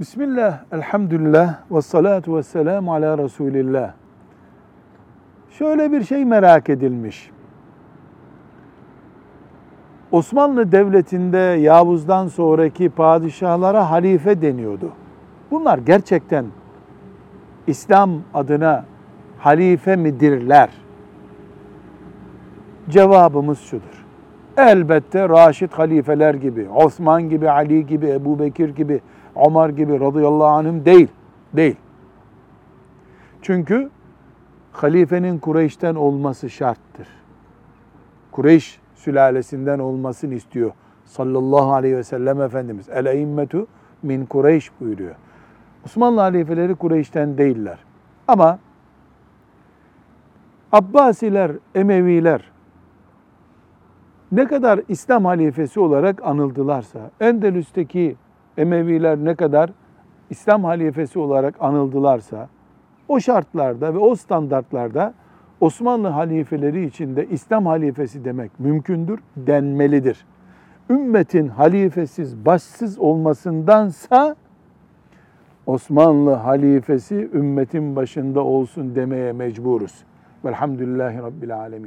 Bismillah, elhamdülillah, ve salatu ve selamu ala Resulillah. Şöyle bir şey merak edilmiş. Osmanlı Devleti'nde Yavuz'dan sonraki padişahlara halife deniyordu. Bunlar gerçekten İslam adına halife midirler? Cevabımız şudur. Elbette Raşid halifeler gibi, Osman gibi, Ali gibi, Ebu Bekir gibi, Ömer gibi radıyallahu anhüm değil. Değil. Çünkü halifenin Kureyş'ten olması şarttır. Kureyş sülalesinden olmasını istiyor. Sallallahu aleyhi ve sellem Efendimiz. El eimmetu min Kureyş buyuruyor. Osmanlı halifeleri Kureyş'ten değiller. Ama Abbasiler, Emeviler ne kadar İslam halifesi olarak anıldılarsa, Endülüs'teki Emeviler ne kadar İslam halifesi olarak anıldılarsa, o şartlarda ve o standartlarda Osmanlı halifeleri içinde İslam halifesi demek mümkündür, denmelidir. Ümmetin halifesiz, başsız olmasındansa Osmanlı halifesi ümmetin başında olsun demeye mecburuz. Velhamdülillahi Rabbil Alemin.